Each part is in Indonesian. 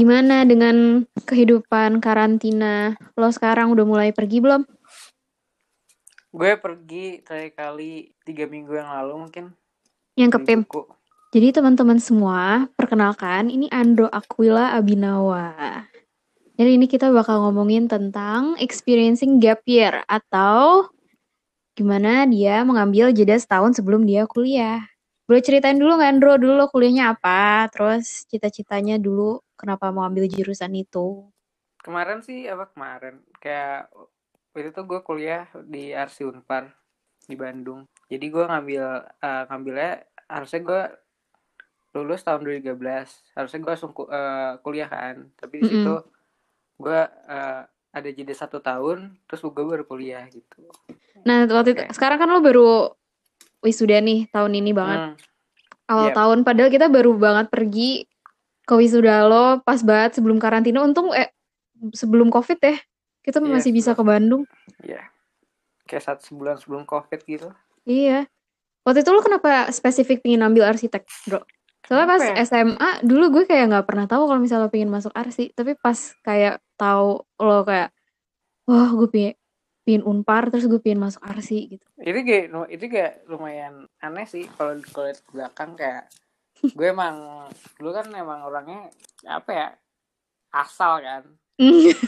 Gimana dengan kehidupan karantina? Lo sekarang udah mulai pergi belum? Gue pergi terakhir kali tiga minggu yang lalu mungkin. Yang ke Beli PIM. buku. Jadi teman-teman semua, perkenalkan ini Andro Aquila Abinawa. Jadi ini kita bakal ngomongin tentang experiencing gap year atau gimana dia mengambil jeda setahun sebelum dia kuliah. Boleh ceritain dulu nggak Andro dulu lo kuliahnya apa? Terus cita-citanya dulu kenapa mau ambil jurusan itu? Kemarin sih apa kemarin? Kayak waktu itu gue kuliah di RC Unpar di Bandung. Jadi gue ngambil eh, ngambilnya harusnya gue lulus tahun 2013. Harusnya gue langsung ku- eh, kuliah kan. Tapi di situ gue eh, ada jeda satu tahun, terus gue baru kuliah gitu. Nah waktu itu Oke. sekarang kan lo baru wisuda nih tahun ini banget. Hmm, awal Yep. tahun padahal kita baru banget pergi ke wisuda lo pas banget sebelum karantina. Untung eh sebelum covid ya kita Iya, masih bisa ke Bandung. Iya. Kayak satu sebulan sebelum COVID gitu. iya. Waktu itu lo kenapa spesifik pingin ambil arsitek bro? Soalnya pas ya? SMA dulu gue kayak nggak pernah tahu kalau misalnya lo pengen masuk arsi. Tapi pas kayak tahu lo kayak wah gue pengen pengen unpar terus gue pengen masuk arsi gitu. Itu kayak itu kayak lumayan aneh sih kalau ke belakang kayak gue emang dulu kan emang orangnya apa ya asal kan.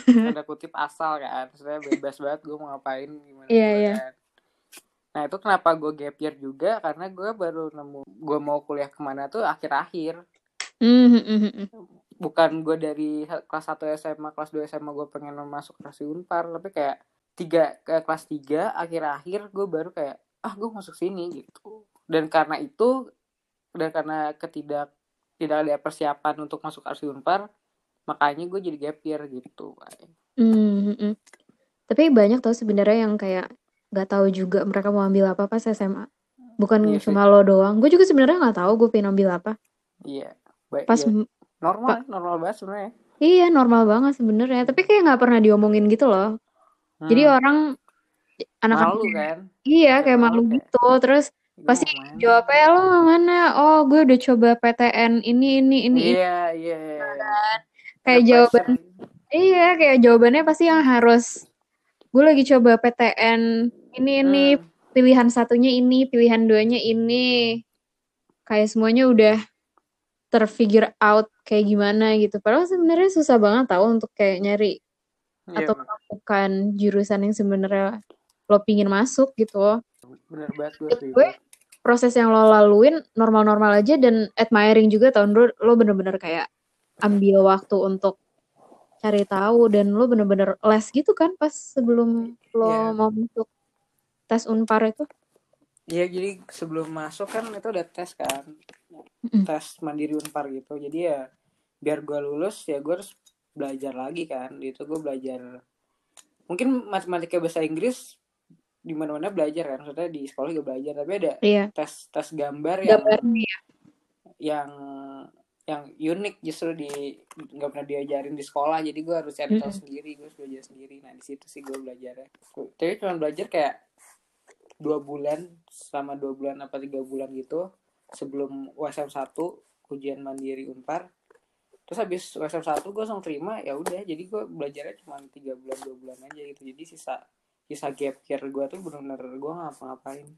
Tanda kutip asal kan. Saya bebas banget gue mau ngapain gimana gimana iya. kan. nah itu kenapa gue gap year juga? Karena gue baru nemu gue mau kuliah ke mana tuh akhir-akhir. Mhm, bukan gue dari kelas 1 SMA kelas 2 SMA gue pengen masuk kelas Unpar tapi kayak tiga ke kelas 3 akhir-akhir gue baru kayak ah gue masuk sini gitu. Dan karena itu dan karena ketidak tidak ada persiapan untuk masuk arsi Unpar makanya gue jadi gap year gitu Mhm. Tapi banyak tau sebenarnya yang kayak nggak tahu juga mereka mau ambil apa pas SMA. Bukan Iya cuma lo doang. Gue juga sebenarnya nggak tahu gue pengen ambil apa. iya baik Pas iya. normal normal banget sebenarnya iya normal banget sebenarnya. Tapi kayak nggak pernah diomongin gitu loh. Jadi Hmm, orang anak-anak malu kan iya Kayak malu malu kayak, gitu. Terus "Gue pasti main." jawabnya lo mana? Oh gue udah coba PTN ini ini ini. ini." iya iya iya. Kayak Ada jawaban iya kayak jawabannya pasti yang harus gue lagi coba PTN ini ini Hmm. pilihan satunya ini, pilihan duanya ini. Kayak semuanya udah terfigure out kayak gimana gitu. Padahal sebenarnya susah banget tahu untuk kayak nyari Iya, atau menemukan jurusan yang sebenarnya lo pingin masuk gitu. bener banget gue gue proses yang lo laluin normal-normal aja dan admiring juga tahun lo, lo bener-bener kayak ambil waktu untuk cari tahu dan lo bener-bener les gitu kan pas sebelum lo Iya. mau masuk tes unpar itu. Iya jadi sebelum masuk kan itu udah tes kan tes mandiri unpar gitu jadi ya biar gue lulus ya gue harus belajar lagi kan itu gue belajar mungkin matematika bahasa Inggris di mana mana belajar kan maksudnya di sekolah juga belajar tapi ada Iya. tes tes gambar yang Gambarnya ya. yang yang unik justru di nggak pernah diajarin di sekolah jadi gue harus cari tahu Mm-mm. sendiri gue harus belajar sendiri nah di situ sih gue belajarnya tapi cuma belajar kayak dua bulan selama dua bulan apa tiga bulan gitu sebelum USM 1 ujian mandiri unpar terus habis USM 1 gue langsung terima ya udah jadi gue belajarnya cuma tiga bulan dua bulan aja gitu jadi sisa sisa gap year gue tuh bener-bener gue ngapa-ngapain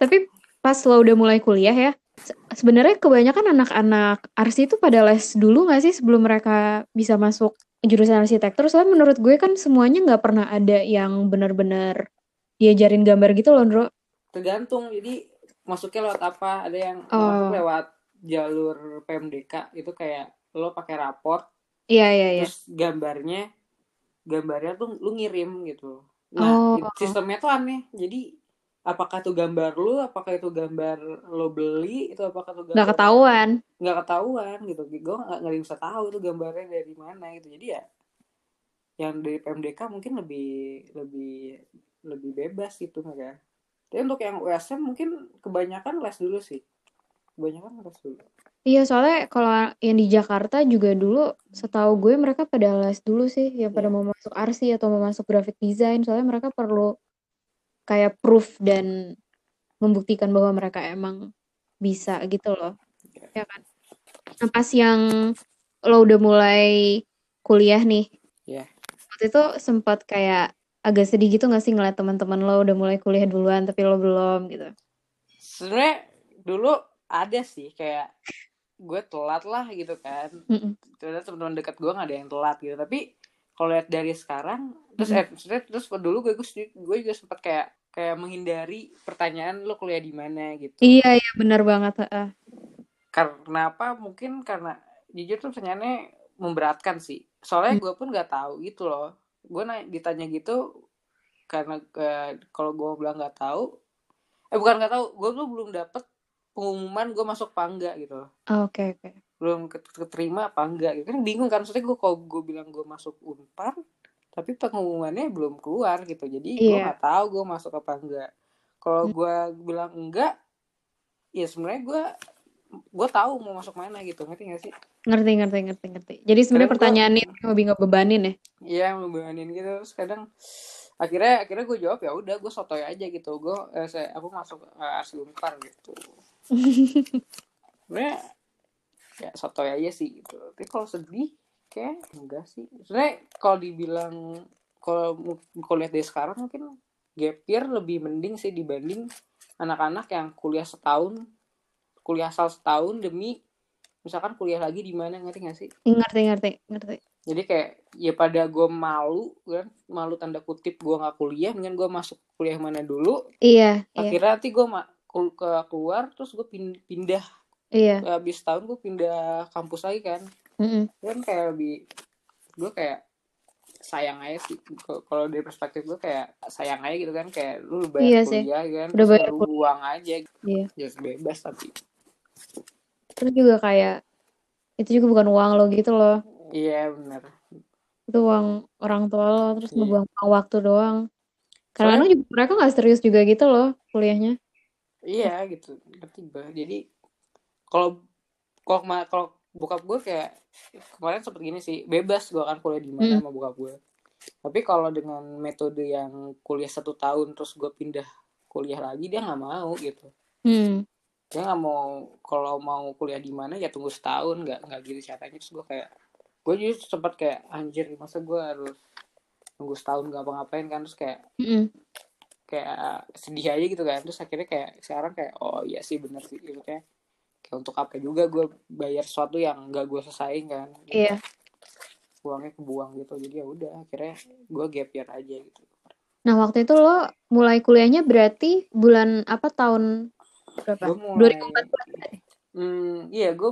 Tapi pas lo udah mulai kuliah ya, se- sebenarnya kebanyakan anak-anak arsi itu pada les dulu nggak sih sebelum mereka bisa masuk jurusan arsitektur? Soalnya menurut gue kan semuanya nggak pernah ada yang benar-benar diajarin gambar gitu loh, Ndro. tergantung jadi masuknya lewat apa ada yang masuk Oh, lewat jalur PMDK itu kayak lo pakai raport iya iya iya. terus gambarnya gambarnya tuh lu ngirim gitu. Oh, nah it- sistemnya tuh aneh. Jadi apakah itu gambar lu apakah itu gambar lo beli itu apakah itu nggak gambar ketahuan. nggak ketahuan gitu. Gue nggak nggak bisa tahu itu gambarnya dari mana gitu. Jadi ya yang dari PMDK mungkin lebih lebih lebih bebas gitu mereka tapi untuk yang USM mungkin kebanyakan les dulu sih. Kebanyakan les dulu Iya, soalnya kalau yang di Jakarta juga dulu setahu gue mereka pada les dulu sih, yang pada Iya. mau masuk arsi atau mau masuk graphic design, soalnya mereka perlu kayak proof dan membuktikan bahwa mereka emang bisa gitu loh. Ya kan? Nah pas yang lo udah mulai kuliah nih Iya. waktu itu sempat kayak agak sedih gitu gak sih ngeliat teman-teman lo udah mulai kuliah duluan tapi lo belum gitu? Sebenarnya dulu ada sih kayak gue telat lah gitu kan Mm-mm. ternyata teman-teman dekat gue nggak ada yang telat gitu tapi kalau lihat dari sekarang terus Mhm. eh maksudnya terus dulu gue gue juga sempat kayak kayak menghindari pertanyaan lo kuliah di mana gitu iya iya benar banget heeh. karena apa mungkin karena jujur tuh pertanyaannya memberatkan sih soalnya Hmm. gue pun nggak tahu gitu loh gue na- ditanya gitu karena eh, kalau gue bilang nggak tahu eh bukan nggak tahu gue tuh belum dapet pengumuman gue masuk apa enggak gitu loh. Oh, oke oke. Belum ket- keterima apa enggak gitu. Kan bingung kan maksudnya gue kalau gue bilang gue masuk unpar tapi pengumumannya belum keluar gitu. Jadi gue Iya. nggak tahu gue masuk apa enggak. Kalau gue bilang enggak ya sebenarnya gue gue tahu mau masuk mana gitu. Ngerti gak sih? Ngerti ngerti ngerti ngerti. Jadi sebenarnya Kadang gua- pertanyaan itu lebih ngebebanin ya? Iya membebanin gitu. Terus kadang akhirnya akhirnya gue jawab ya udah gue sotoy aja gitu. Gue eh, saya aku masuk uh, asli unpar gitu sebenarnya ya sotoy aja sih gitu. Tapi kalau sedih kayak enggak sih. Sebenarnya kalau dibilang kalau lihat dari sekarang mungkin gap year lebih mending sih dibanding anak-anak yang kuliah setahun kuliah asal setahun demi misalkan kuliah lagi di mana ngerti gak sih? Ngerti ngerti ngerti. Jadi kayak ya pada gue malu kan malu tanda kutip gue nggak kuliah dengan gue masuk kuliah mana dulu. Iya iya. Akhirnya nanti gue ma- keluar terus gue pindah. Iya. Habis tahun gue pindah kampus lagi kan. Mm-mm. kan kayak lebih gue kayak sayang aja sih. Kalau dari perspektif gue kayak sayang aja gitu kan. Kayak lu bayar Iya sih. kuliah kan Udah bayar lu buang aja. Iya. ya bebas tapi. Terus juga kayak itu juga bukan uang lo gitu loh. Iya bener. Itu uang orang tua lo terus Iya. ngebuang waktu doang. Karena Soalnya- juga mereka nggak serius juga gitu loh kuliahnya Iya gitu, gue. Jadi kalau kalau kalau bokap gue kayak kemarin sempet gini sih, bebas gue kan kuliah di mana Hmm. sama bokap gue. Tapi kalau dengan metode yang kuliah satu tahun terus gue pindah kuliah lagi dia nggak mau gitu. hmm. Dia nggak mau kalau mau kuliah di mana ya tunggu setahun nggak nggak gitu caranya. Terus gue kayak gue jadi sempat kayak anjir masa gue harus tunggu setahun gak apa-ngapain kan terus kayak Mm-mm. Kayak sedih aja gitu kan. Terus akhirnya kayak sekarang kayak oh iya sih bener sih. Gitu kayak kayak untuk apa juga gue bayar sesuatu yang gak gue selesaiin kan. Iya. Uangnya kebuang gitu. Jadi ya udah akhirnya gue gap year aja gitu. Nah waktu itu lo mulai kuliahnya berarti bulan apa tahun berapa? Gue mulai 2014 hmm, iya gue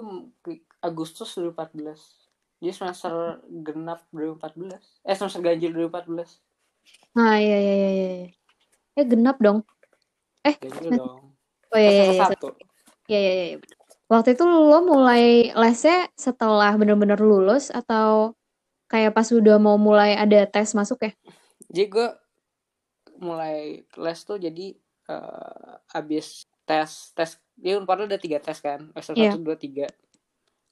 Agustus 2014 jadi semester genap 2014 eh semester ganjil 2014 nah iya iya iya iya iya. Eh genap dong. Ganjil dong. Oh iya iya iya satu iya iya, iya. waktu itu lo mulai lesnya setelah bener-bener lulus atau kayak pas udah mau mulai ada tes masuk ya? Jadi gue mulai les tuh jadi eh, abis tes tes dia unpad ada tiga tes kan semester Iya. satu dua tiga.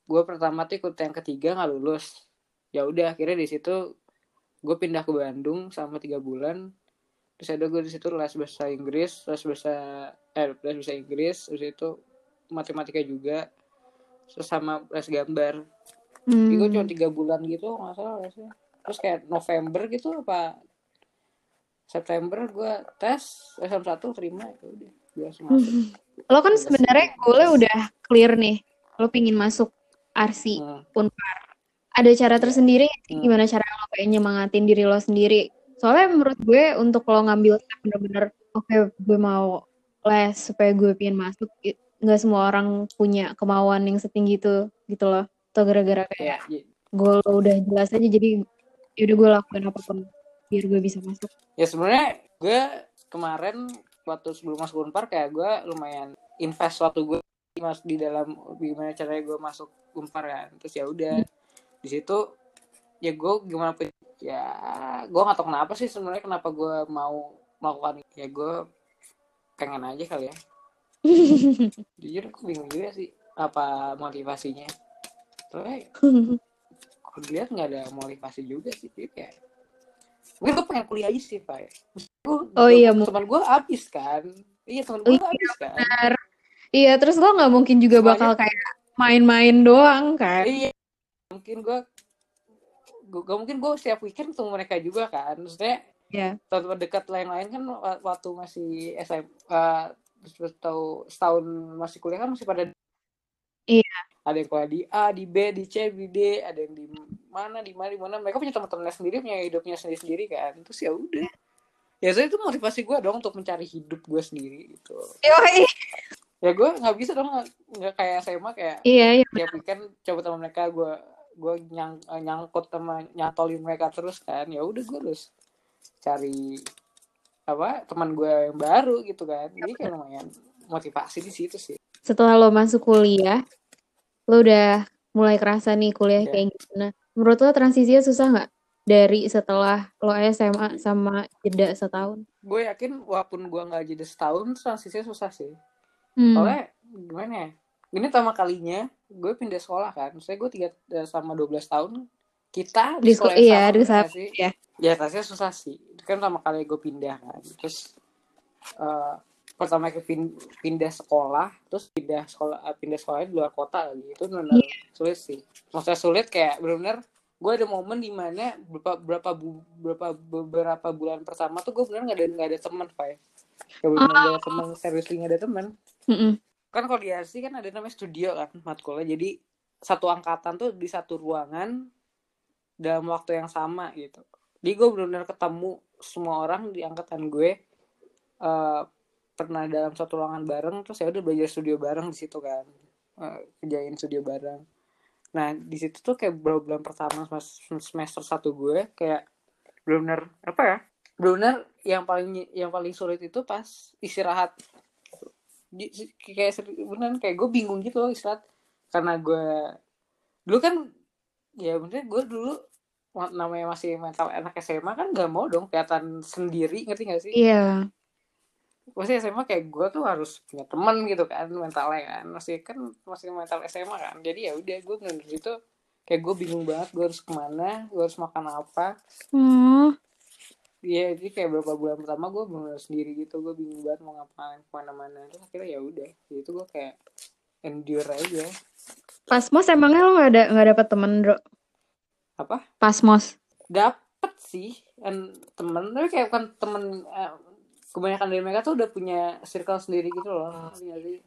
Gue pertama tuh ikut yang ketiga nggak lulus. Ya udah akhirnya di situ gue pindah ke Bandung selama tiga bulan terus ada gue di situ les bahasa Inggris les bahasa eh les bahasa Inggris terus itu matematika juga terus sama les gambar. Jadi gue cuma hmm. tiga bulan gitu nggak salah lesnya terus kayak November gitu apa September gue tes SM1 terima ya udah gue masuk. Lo kan sebenarnya goalnya udah clear nih lo pingin masuk arsi Hmm. ada cara tersendiri Hmm. gimana cara lo kayak nyemangatin diri lo sendiri soalnya menurut gue untuk lo ngambil bener-bener oke gue mau les supaya gue pengen masuk nggak semua orang punya kemauan yang setinggi itu gitu loh. Atau gara-gara kayak ya, ya, goal lo udah jelas aja jadi yaudah gue lakuin apa pun biar gue bisa masuk. Ya sebenarnya gue kemarin waktu sebelum masuk Unpar kayak gue lumayan invest waktu gue mas di dalam gimana caranya gue masuk Unpar kan. Terus ya udah di situ ya gue gimana pun ya gue nggak tahu kenapa sih sebenarnya kenapa gue mau melakukan ya gue pengen aja kali ya. Jujur aku bingung juga sih apa motivasinya. Tapi kalau dilihat nggak ada motivasi juga sih jadi kayak mungkin gue pengen kuliah aja sih pak. Oh iya, teman gue habis kan. Iya teman Oh gue iya, habis kan. benar. Iya, terus lo nggak mungkin juga Semuanya- bakal kayak main-main doang kan? iya mungkin gue gue mungkin gue setiap weekend ketemu mereka juga kan maksudnya Iya. teman dekat lain-lain kan wa- waktu masih SMA terus tahu setahun masih kuliah kan masih pada Iya. ada yang kuliah di A di B di C di D ada yang di mana di mana di mana mereka punya teman-temannya sendiri punya hidupnya sendiri-sendiri kan terus ya udah ya saya itu motivasi gue dong untuk mencari hidup gue sendiri gitu Yoi. ya gue nggak bisa dong nggak- kayak SMA kayak Iya, iya. tiap weekend coba sama mereka gue gue nyang, nyangkut sama nyantolin mereka terus kan ya udah gue terus cari apa teman gue yang baru gitu kan jadi kayak lumayan motivasi di situ sih Setelah lo masuk kuliah, lo udah mulai kerasa nih kuliah Iya. kayak gimana. Menurut lo transisinya susah nggak? Dari setelah lo SMA sama jeda setahun? gue yakin walaupun gue nggak jadi setahun transisinya susah sih Hmm. soalnya gimana ya ini pertama kalinya gue pindah sekolah kan saya gue tiga eh, sama 12 tahun kita Di sekolah, iya, di sekolah, nggak sih? ya. ya rasanya susah sih itu kan pertama kali gue pindah kan terus eh, pertama ke pin- pindah sekolah terus pindah sekolah eh, pindah sekolahnya di luar kota lagi itu benar Iya. sulit sih maksudnya sulit kayak benar-benar gue ada momen di mana beberapa berapa bu- beberapa beberapa bulan pertama tuh gue benar nggak ada nggak ada teman Fai Kayak benar nggak ada teman serius nggak ada teman Mm-mm. Kan kalau di RC kan ada namanya studio kan matkulnya. Jadi satu angkatan tuh di satu ruangan dalam waktu yang sama gitu. Jadi gue benar-benar ketemu semua orang di angkatan gue eh, pernah dalam satu ruangan bareng terus ya udah belajar studio bareng di situ kan. Eh, kerjain studio bareng. Nah di situ tuh kayak beberapa bulan pertama sem- semester satu gue kayak benar-benar apa ya? Benar-benar yang paling yang paling sulit itu pas istirahat kayak beneran kayak gue bingung gitu loh istirahat karena gue dulu kan ya bener gue dulu namanya masih mental anak SMA kan gak mau dong kelihatan sendiri ngerti gak sih? Iya. Masih SMA kayak gue tuh harus punya teman gitu kan mentalnya kan masih kan masih mental SMA kan jadi ya udah gue bener di situ kayak gue bingung banget gue harus ke mana gue harus makan apa Hmm. Iya, jadi kayak beberapa bulan pertama gue bener sendiri gitu, gue bingung banget mau ngapain ke mana-mana. Terus akhirnya ya udah, itu gue kayak endure aja. Pas mos emangnya lo nggak ada nggak dapet temen, Bro? Apa? Pas mos. Dapet sih kan temen, tapi kayak bukan temen. eh, kebanyakan dari mereka tuh udah punya circle sendiri gitu loh. ngerti nggak sih?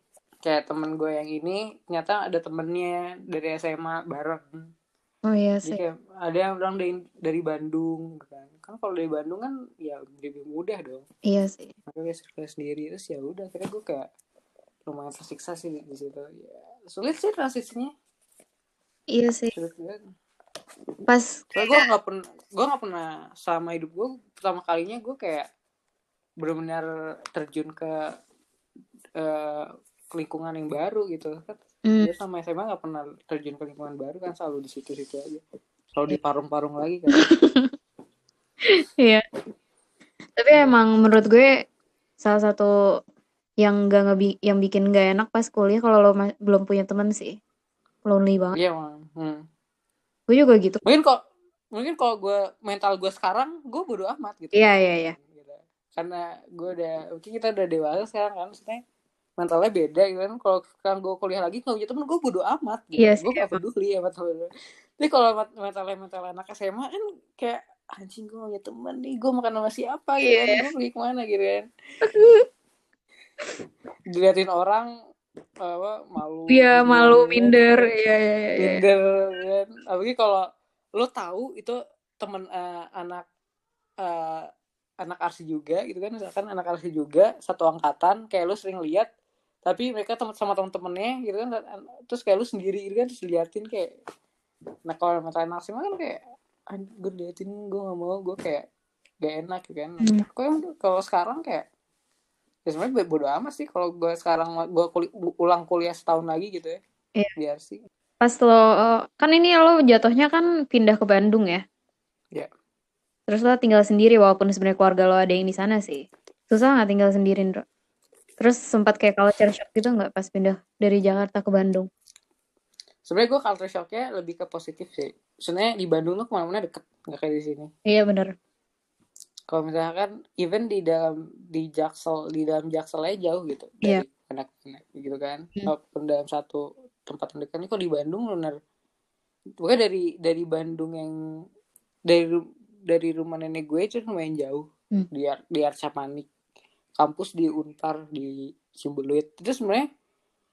Kayak temen gue yang ini, ternyata ada temennya dari SMA bareng. Oh iya Jadi sih. kayak ada yang bilang dari, dari Bandung, kan. Kan kalau dari Bandung kan ya lebih mudah dong. Iya sih. makanya circle sendiri terus ya udah akhirnya gue kayak lumayan tersiksa sih di, situ ya sulit sih transisinya Iya sih. sulit banget Pas soalnya gue nggak pernah gue nggak pernah selama hidup gue pertama kalinya gue kayak benar-benar terjun ke eh, lingkungan yang baru gitu kan hmm, dia sama SMA nggak pernah terjun ke lingkungan baru kan selalu di situ-situ aja selalu di parung-parung lagi kan Iya. Tapi emang menurut gue salah satu yang gak ngebi yang bikin gak enak pas kuliah kalau lo belum punya temen sih. Lonely banget. iya emang hmm. Gue juga gitu. mungkin kok mungkin kalau gue mental gue sekarang gue bodo amat gitu Iya, iya, iya. gitu. karena gue udah mungkin kita udah dewasa sekarang kan maksudnya mentalnya beda gitu kan kalau sekarang gue kuliah lagi nggak punya temen gue bodo amat gitu. Sih, gue gak peduli sama temen tapi kalau mentalnya mental anak SMA kan kayak anjing gue punya temen nih gue makan sama siapa gitu kan Iya. gue pergi ke mana gitu kan diliatin orang apa malu Iya, gitu malu, kan. minder. Iya, iya. iya. minder kan apalagi kalau lo tahu itu temen eh, anak eh, anak arsi juga gitu kan misalkan anak arsi juga satu angkatan kayak lo sering lihat tapi mereka temen sama temen-temennya gitu kan terus kayak lo sendiri gitu kan terus liatin kayak nah kalau mental anak sih kan kayak gue liatin gue gak mau gue kayak gak enak gitu kan Hmm. kok yang kalau sekarang kayak ya sebenarnya bodo amat sih kalau gue sekarang gue kuli- ulang kuliah setahun lagi gitu ya Iya. biar sih Pas lo kan ini lo jatuhnya kan pindah ke Bandung ya. Iya. Terus lo tinggal sendiri walaupun sebenarnya keluarga lo ada yang di sana sih. Susah nggak tinggal sendiri, Bro? Terus sempat kayak culture shock gitu nggak pas pindah dari Jakarta ke Bandung? sebenarnya gue culture shocknya lebih ke positif sih sebenarnya di Bandung tuh ke mana-mana deket nggak kayak di sini Iya bener. kalau misalkan even di dalam di Jaksel di dalam Jaksel aja jauh gitu Iya. pindah-pindah gitu kan Hmm. walaupun dalam satu tempat yang dekat ini kok di Bandung benar pokoknya dari dari Bandung yang dari dari rumah nenek gue itu lumayan jauh Hmm. di Ar- di Arca Manik kampus di Untar di Ciumbeluit itu sebenarnya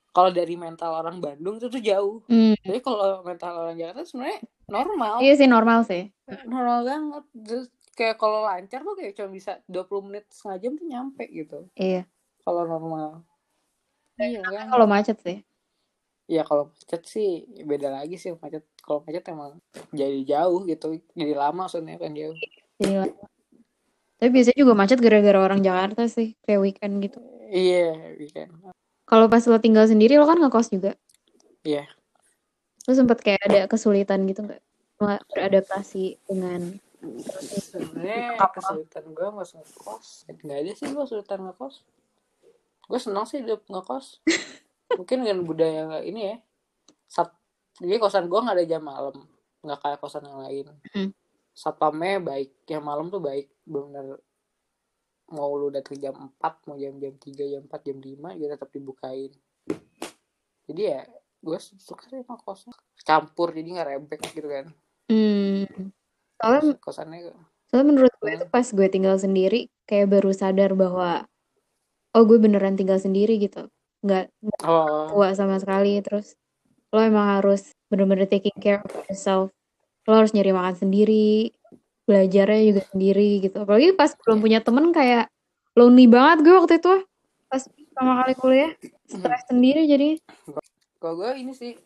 kalau dari mental orang Bandung itu tuh jauh Hmm. tapi kalau mental orang Jakarta sebenarnya normal Iya sih normal sih. normal banget Terus kayak kalau lancar tuh kayak cuma bisa 20 menit setengah jam tuh nyampe gitu Iya. kalau normal iya kan Kalau macet sih. ya kalau macet sih beda lagi sih macet kalau macet emang jadi jauh gitu jadi lama maksudnya kan jauh Jadi lama. Tapi biasanya juga macet gara-gara orang Jakarta sih, kayak weekend gitu. iya weekend Kalau pas lo tinggal sendiri lo kan ngekos juga. iya Lo sempet kayak ada kesulitan gitu nggak? Nggak Beradaptasi dengan sebenarnya Apa? kesulitan gue nggak ngekos nggak ada sih gue kesulitan ngekos gue senang sih hidup ngekos mungkin dengan budaya ini ya Sat, jadi kosan gue nggak ada jam malam nggak kayak kosan yang lain Hmm. Satpamnya baik yang malam tuh baik benar mau lu datang jam 4 mau jam jam 3 jam 4 jam 5 juga tetap dibukain jadi ya gue suka sih sama kosan campur jadi nggak rebek gitu kan Hmm. Soalnya, kosannya soalnya menurut gue tuh pas gue tinggal sendiri kayak baru sadar bahwa oh gue beneran tinggal sendiri gitu. Nggak nggak oh tua sama sekali. Terus lo emang harus bener-bener taking care of yourself. Lo harus nyari makan sendiri, belajarnya juga sendiri gitu. Apalagi pas belum punya temen kayak lonely banget gue waktu itu. Pas pertama kali kuliah, stres sendiri jadi. Kalau gue ini sih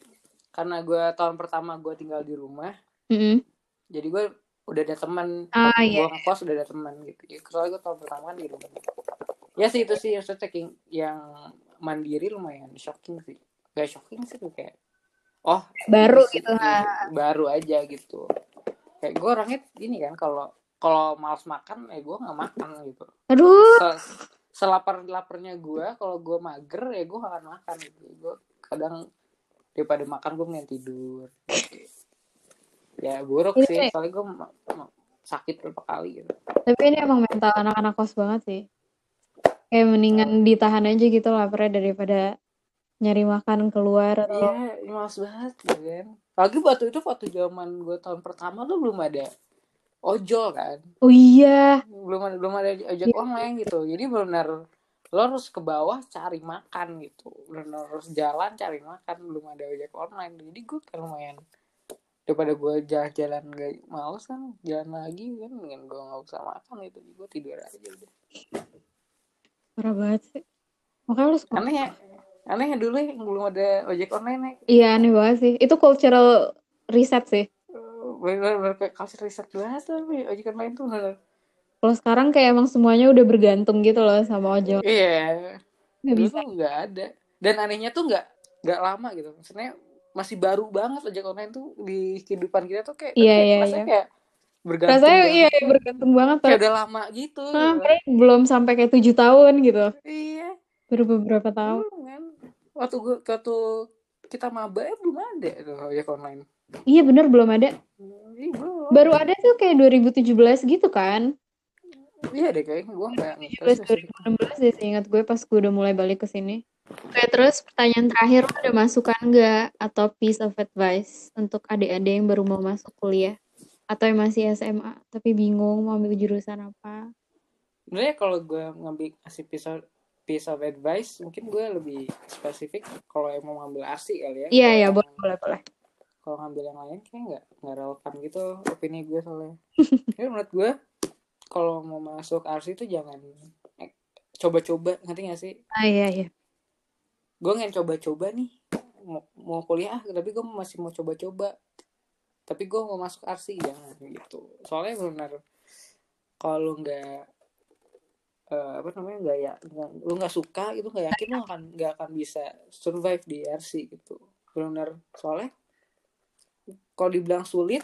karena gue tahun pertama gue tinggal di rumah, Mm-mm. jadi gue udah ada teman. Ah, iya. gue ngekos udah ada teman gitu. Ya, soalnya gue tahun pertama kan di rumah. Ya sih itu sih maksudnya taking yang mandiri lumayan shocking sih. Gak shocking sih kayak oh Baru ini gitu, ini baru aja gitu. Kayak gue orangnya gini kan kalau kalau malas makan ya gue nggak makan gitu. Aduh, Se- selapar laparnya gue kalau gue mager ya gue gak akan makan gitu gue kadang daripada makan gue mending tidur ya buruk Ini- sih soalnya gue sakit berapa kali gitu tapi ini emang mental anak-anak kos banget sih. Kayak mendingan ditahan aja gitu laparnya daripada nyari makan keluar atau iya males banget kan lagi waktu itu waktu zaman gue tahun pertama tuh belum ada ojol kan? Oh iya, belum ada belum ada ojek Iya. online gitu. Jadi benar lo harus ke bawah cari makan gitu. Benar harus jalan cari makan. Belum ada ojek online. Jadi gue kan lumayan daripada gue jalan-jalan gak males kan jalan lagi kan dengan gue nggak usah makan gitu. Gue tidur aja udah. Parah banget sih. Makanya lu suka. aneh ya aneh ya dulu yang belum ada ojek online ya Iya aneh banget sih. Itu cultural reset sih. bener-bener kayak culture riset banget tuh ojek online tuh bener Kalau sekarang kayak emang semuanya udah bergantung gitu loh sama ojol. iya Nggak dulu bisa. nggak ada dan anehnya tuh nggak nggak lama gitu maksudnya masih baru banget ojek online tuh di kehidupan kita tuh kayak Iya, iya, rasanya iya. kayak bergantung Rasanya banget. iya bergantung banget. kayak udah lama gitu Hah, kayak belum sampai kayak tujuh tahun gitu. iya Baru beberapa tahun. kan waktu gua waktu kita maba ya belum ada tuh ojek online Iya bener belum ada. Hmm, iya belum Baru ada tuh kayak 2017 gitu kan. iya deh kayaknya gua nggak 17 2016 deh seingat gue pas gue udah mulai balik ke sini. Oke, terus pertanyaan terakhir lo ada masukan nggak atau piece of advice untuk adik-adik yang baru mau masuk kuliah atau yang masih SMA tapi bingung mau ambil jurusan apa? sebenarnya kalau gue ngambil kasih piece of, piece of advice mungkin gue lebih spesifik kalau yang mau ngambil arsi kali ya. Iya ya yang- boleh boleh boleh. kalau ngambil yang lain kayak nggak nggak relevan gitu opini gue soalnya. Jadi menurut gue kalau mau masuk arsi itu jangan eh, coba-coba ngerti gak sih? Ah iya iya. gue ingin coba-coba nih mau, mau kuliah tapi gue masih mau coba-coba. Tapi gue mau masuk arsi jangan gitu. Soalnya benar kalau nggak eh, apa namanya nggak ya nggak- lu nggak suka gitu nggak yakin lu akan nggak akan bisa survive di RC gitu. Benar soalnya kalau dibilang sulit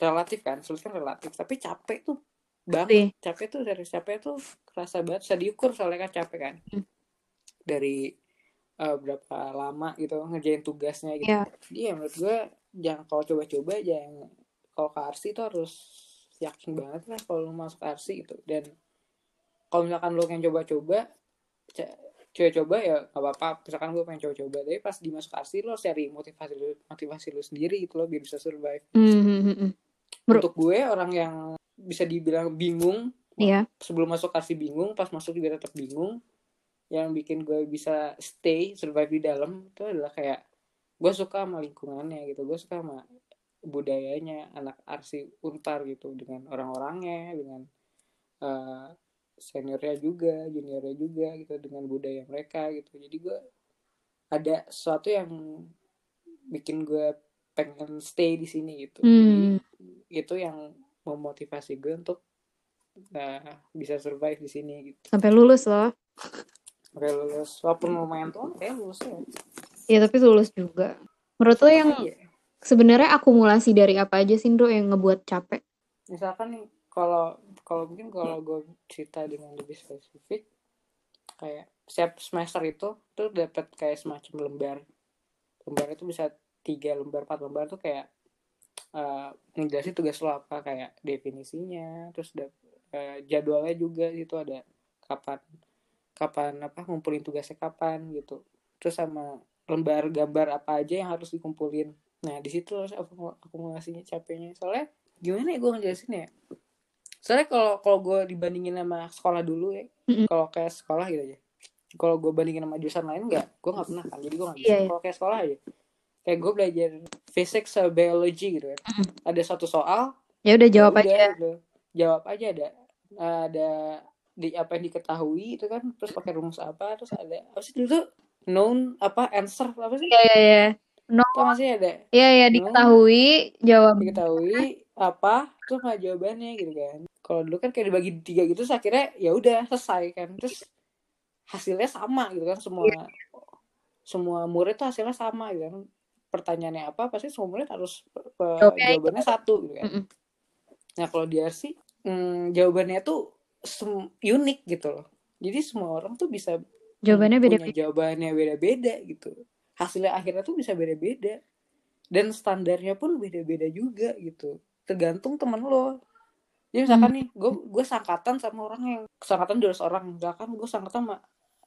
relatif kan sulit kan relatif tapi capek tuh banget capek tuh dari capek tuh kerasa banget bisa diukur soalnya kan capek kan. Hmm. dari eh, berapa lama gitu ngerjain tugasnya gitu. Iya. Iya menurut gue jangan kalau coba-coba jangan kalau ke RC itu harus yakin banget lah kalau lu masuk RC gitu. Dan kalau misalkan lu yang coba-coba ca- coba-coba ya gak apa-apa misalkan gue pengen coba-coba tapi pas di masuk arsi lo cari motivasi lu motivasi lu sendiri gitu lo biar bisa survive Hmm. Bro. untuk gue orang yang bisa dibilang bingung Iya. sebelum masuk arsi bingung pas masuk juga tetap bingung yang bikin gue bisa stay survive di dalam itu adalah kayak gue suka sama lingkungannya gitu gue suka sama budayanya anak arsi untar gitu dengan orang-orangnya dengan eh, seniornya juga juniornya juga gitu dengan budaya mereka gitu jadi gue ada sesuatu yang bikin gue pengen stay di sini gitu Hmm. Jadi, itu yang memotivasi gue untuk nah, bisa survive di sini gitu Sampai lulus loh. Oke lulus walaupun lumayan tua kayak lulus ya Ya tapi lulus juga. Menurut lo yang Iya. sebenarnya akumulasi dari apa aja sih Ndro yang ngebuat capek? misalkan nih kalau kalau mungkin kalau gue cerita dengan lebih spesifik kayak setiap semester itu tuh dapat kayak semacam lembar. Lembar itu bisa tiga lembar empat lembar tuh kayak eh ngejelasin tugas lo apa kayak definisinya terus dap- eh, jadwalnya juga itu ada kapan kapan apa ngumpulin tugasnya kapan gitu. Terus sama lembar gambar apa aja yang harus dikumpulin. Nah di situ aku akumulasinya capeknya. Soalnya gimana ya gue ngejelasin ya soalnya kalau kalau gue dibandingin sama sekolah dulu ya Mm-mm. kalau kayak sekolah gitu aja kalau gue bandingin sama jurusan lain nggak gue nggak pernah kan jadi gue nggak bisa Iya, iya. kalau kayak sekolah aja kayak gue belajar fisik sama biology gitu kan ada satu soal Ya udah jawab ya aja. gitu. jawab aja ada ada di apa yang diketahui itu kan terus pakai rumus apa terus ada apa sih dulu tuh known apa answer apa sih Iya iya iya. No, Tau gak sih ada iya iya diketahui jawab. diketahui apa terus nggak jawabannya gitu kan. Kalau dulu kan kayak dibagi tiga gitu terus akhirnya ya udah selesai kan. Terus hasilnya sama gitu kan semua semua murid tuh hasilnya sama gitu kan. Pertanyaannya apa pasti semua murid harus pe- Jawabnya jawabannya satu gitu kan. Mm-mm. nah kalau di RC hmm, jawabannya tuh unik gitu loh. Jadi semua orang tuh bisa Jawabannya punya beda-beda. jawabannya beda-beda gitu. Hasilnya akhirnya tuh bisa beda-beda. Dan standarnya pun beda-beda juga gitu tergantung temen lo jadi misalkan nih gue gue sangkatan sama orang yang sangkatan 200 orang misalkan gue sangkatan sama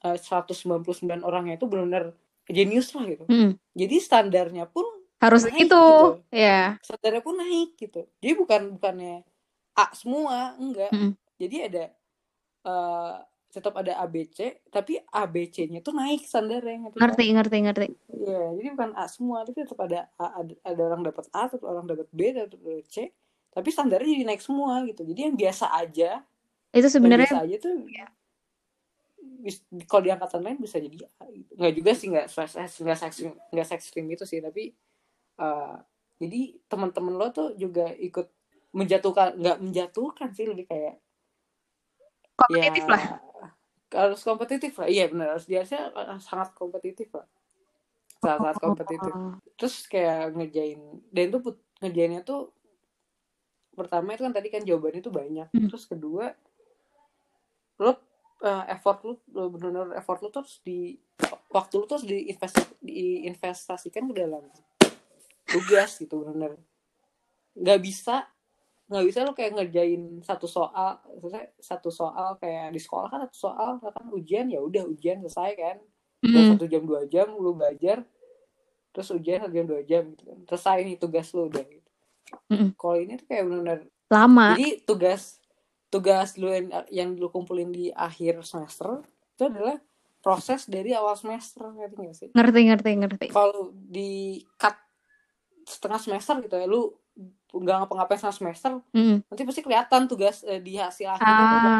eh, 199 orangnya itu benar-benar jenius lah gitu Mm. jadi standarnya pun Harus Naik itu. gitu. Ya. standarnya pun naik gitu jadi bukan bukannya A semua enggak Mm-mm. jadi ada eh tetap ada ABC tapi ABC-nya tuh naik standarnya ngerti kan? Ngerti ngerti ngerti. Iya, jadi bukan A semua, tapi tetap ada A, ada, ada orang dapat A, tetap orang dapat B, tetap dapat C, tapi standarnya jadi naik semua gitu. Jadi yang biasa aja, Itu sebenarnya biasa aja tuh bis- kalau di angkatan lain bisa jadi A gitu. Nggak juga sih, nggak nggak se- nggak ekstrim itu sih, tapi eh, jadi teman-teman lo tuh juga ikut menjatuhkan, nggak menjatuhkan sih lebih kayak kompetitif ya, lah. harus kompetitif lah iya benar harus dia sangat kompetitif lah sangat kompetitif. Terus kayak ngerjain dan itu put- ngerjainnya tuh pertama itu kan tadi kan jawabannya tuh banyak. Hmm. terus kedua lo eh, effort lu lo benar-benar effort lu terus di waktu lu terus diinvest diinvestasikan ke dalam tugas gitu benar-benar nggak bisa nggak bisa lo kayak ngerjain satu soal satu soal kayak di sekolah kan satu soal kan ujian ya udah ujian selesai kan Udah Mm. satu jam dua jam lu belajar terus ujian satu jam dua jam gitu kan selesai nih tugas lu udah gitu Mm-mm. kalau ini tuh kayak benar-benar Lama. jadi tugas tugas lu yang, yang lu kumpulin di akhir semester itu adalah proses dari awal semester ngerti nggak sih Ngerti ngerti ngerti. kalau di cut setengah semester gitu ya lu nggak ngapa-ngapain setengah semester Mm. nanti pasti kelihatan tugas eh, di hasil akhirnya tuh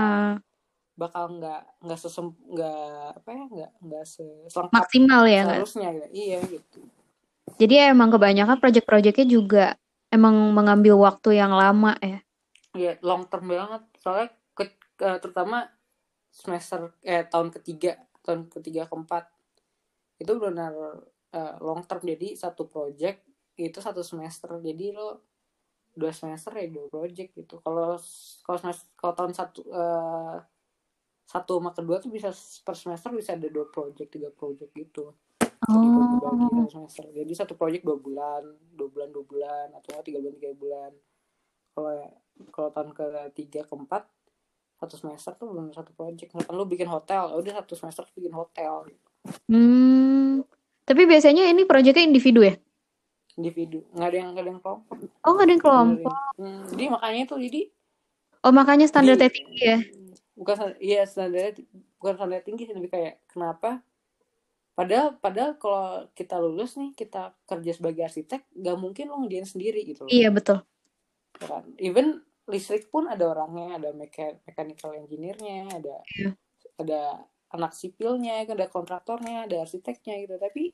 bakal nggak nggak sesem nggak apa ya nggak nggak se- selengkap maksimal ya seharusnya gitu. iya gitu Jadi emang kebanyakan project-projectnya juga emang mengambil waktu yang lama ya. Iya, long term banget. Soalnya ke, ke- terutama semester eh tahun ketiga, tahun ketiga keempat itu benar eh, long term. Jadi satu project itu satu semester. Jadi lo dua semester ya dua project gitu. Kalau kalau semester kalau tahun satu eh, satu sama kedua tuh bisa per semester bisa ada dua project tiga project gitu. Jadi Oh, satu semester. Jadi satu project dua bulan, dua bulan dua bulan atau tiga bulan tiga bulan. Kalau kalau tahun ketiga keempat satu semester tuh benar satu project misalkan lu bikin hotel ya udah satu semester bikin hotel gitu. Hmm. Tapi biasanya ini proyeknya individu ya? individu nggak ada yang nggak ada yang kelompok Oh, nggak ada yang kelompok. Hmm, jadi makanya tuh jadi Oh, makanya standarnya Di- tinggi ya? Bukan iya standarnya bukan standar tinggi sih lebih kayak kenapa padahal padahal kalau kita lulus nih kita kerja sebagai arsitek nggak mungkin lo ngerjain sendiri gitu loh Iya, betul. ya kan even listrik pun ada orangnya ada meka- mechanical engineer-nya ada Iya. ada anak sipilnya ada kontraktornya ada arsiteknya gitu tapi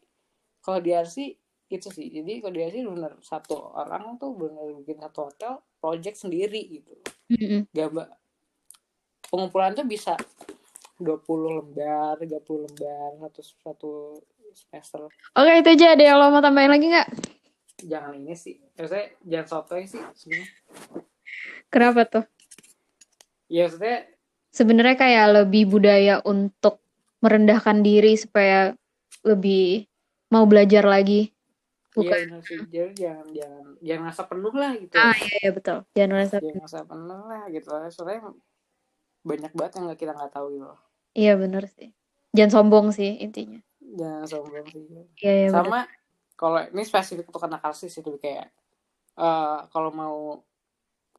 kalau di RC itu sih jadi kalau di RC bener satu orang tuh bener bikin satu hotel project sendiri gitu Mm-mm. gambar pengumpulan tuh bisa 20 lembar 30 lembar satu satu semester Oke, itu aja. Ada yang lo mau tambahin lagi nggak? jangan ini sih maksudnya jangan sotoy sih sebenarnya Kenapa tuh? ya maksudnya Sebenarnya kayak lebih budaya untuk merendahkan diri supaya lebih mau belajar lagi. Iya Bukan. Jadi jangan jangan jangan ngerasa penuh lah gitu. Ah, iya, iya betul. Jangan merasa. Jangan ngerasa penuh lah gitu. Soalnya banyak banget yang kita nggak tahu gitu. loh. Iya, bener sih. Jangan sombong sih intinya. Jangan sombong sih. Iya, iya. Sama kalau ini spesifik untuk anak arsis itu kayak eh kalau mau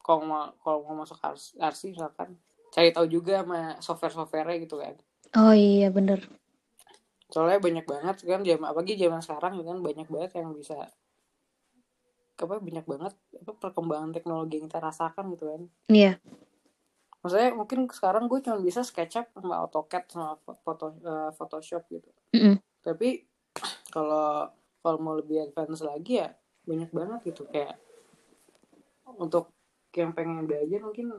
kalau mau kalau mau masuk ars- arsi misalkan cari tahu juga sama software-softwarenya gitu kan. Oh iya, bener. Soalnya banyak banget kan zaman apalagi zaman sekarang kan banyak banget yang bisa apa banyak banget apa perkembangan teknologi yang kita rasakan gitu kan. Iya. Maksudnya mungkin sekarang gue cuma bisa SketchUp sama AutoCAD sama foto, eh, Photoshop gitu. Mm-mm. Tapi kalau kalau mau lebih advance lagi ya banyak banget gitu kayak untuk yang pengen belajar mungkin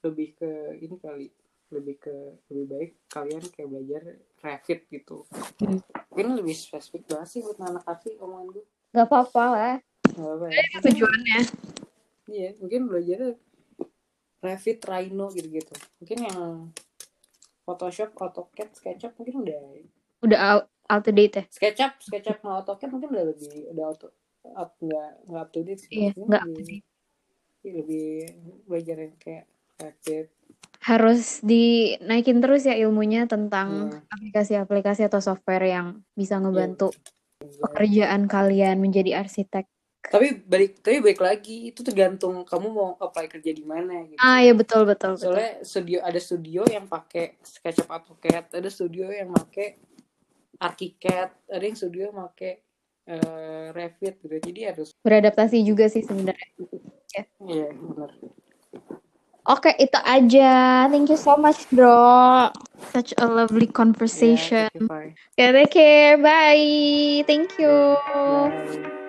lebih ke ini kali lebih ke lebih baik kalian kayak belajar Revit gitu. Hmm. Mungkin lebih spesifik banget sih buat anak arti omongan gue. Gak apa-apa lah. Gak apa ya. Itu tujuannya. Iya, mungkin belajar Revit, Rhino gitu-gitu. Mungkin yang Photoshop, AutoCAD, SketchUp mungkin udah Udah out, out to date ya? SketchUp, SketchUp sama AutoCAD mungkin udah lebih udah auto up nggak nggak up to date sih. Iya, nggak up to lebih, lebih belajar yang kayak Revit. Harus dinaikin terus ya ilmunya tentang Iya. aplikasi-aplikasi atau software yang bisa ngebantu pekerjaan kalian menjadi arsitek. Tapi balik tapi balik lagi itu tergantung kamu mau apply kerja di mana gitu. Ah ya betul betul betul. Soalnya studio ada studio yang pakai SketchUp AutoCAD, ada studio yang pakai ArchiCAD, ada yang studio yang pakai eh, Revit gitu. Jadi harus Beradaptasi juga sih sebenarnya. iya benar. Oke, itu aja. Thank you so much, bro. Such a lovely Ya, conversation. thank you, bye. Okay, take care. Bye. Thank you. Bye.